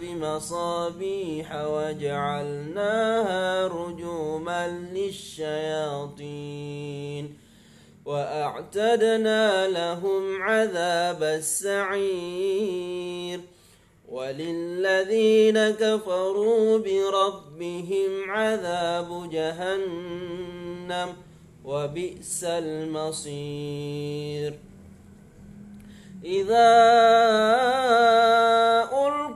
بمصابيح وجعلناها رجوما للشياطين وأعتدنا لهم عذاب السعير وللذين كفروا بربهم عذاب جهنم وبئس المصير إذا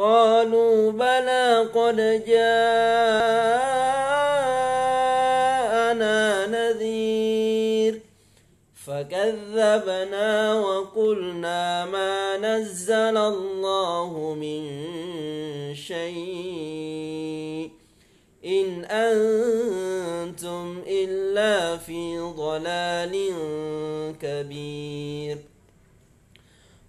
قالوا بلى قد جاءنا نذير فكذبنا وقلنا ما نزل الله من شيء إن أنتم إلا في ضلال كبير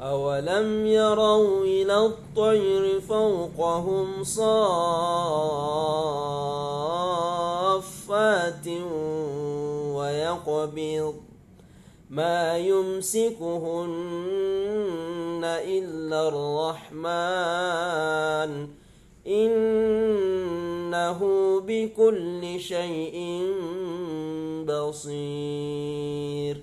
أولم يروا إلى الطير فوقهم صافات ويقبض ما يمسكهن إلا الرحمن إنه بكل شيء بصير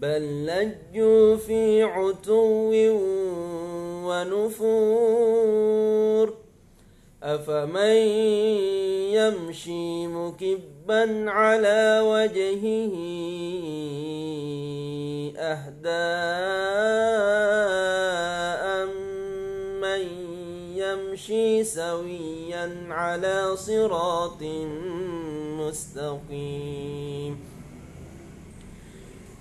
بل لجوا في عتو ونفور. أفمن يمشي مكبا على وجهه أهداء من يمشي سويا على صراط مستقيم.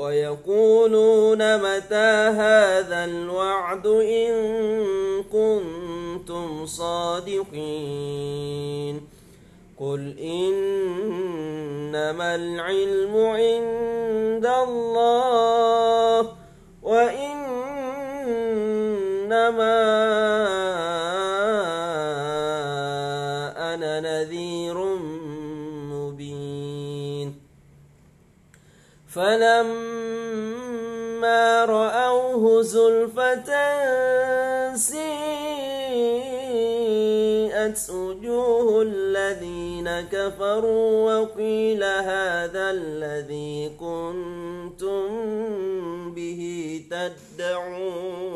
ويقولون متى هذا الوعد إن كنتم صادقين قل إنما العلم عند الله وإنما فلما رأوه زلفة سيئت وجوه الذين كفروا وقيل هذا الذي كنتم به تدعون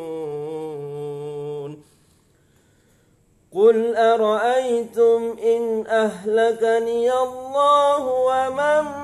قل أرأيتم إن أهلكني الله ومن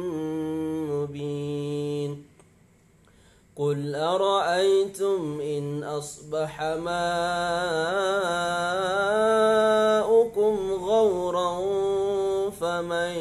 قل أرأيتم إن أصبح ماؤكم غورا فمن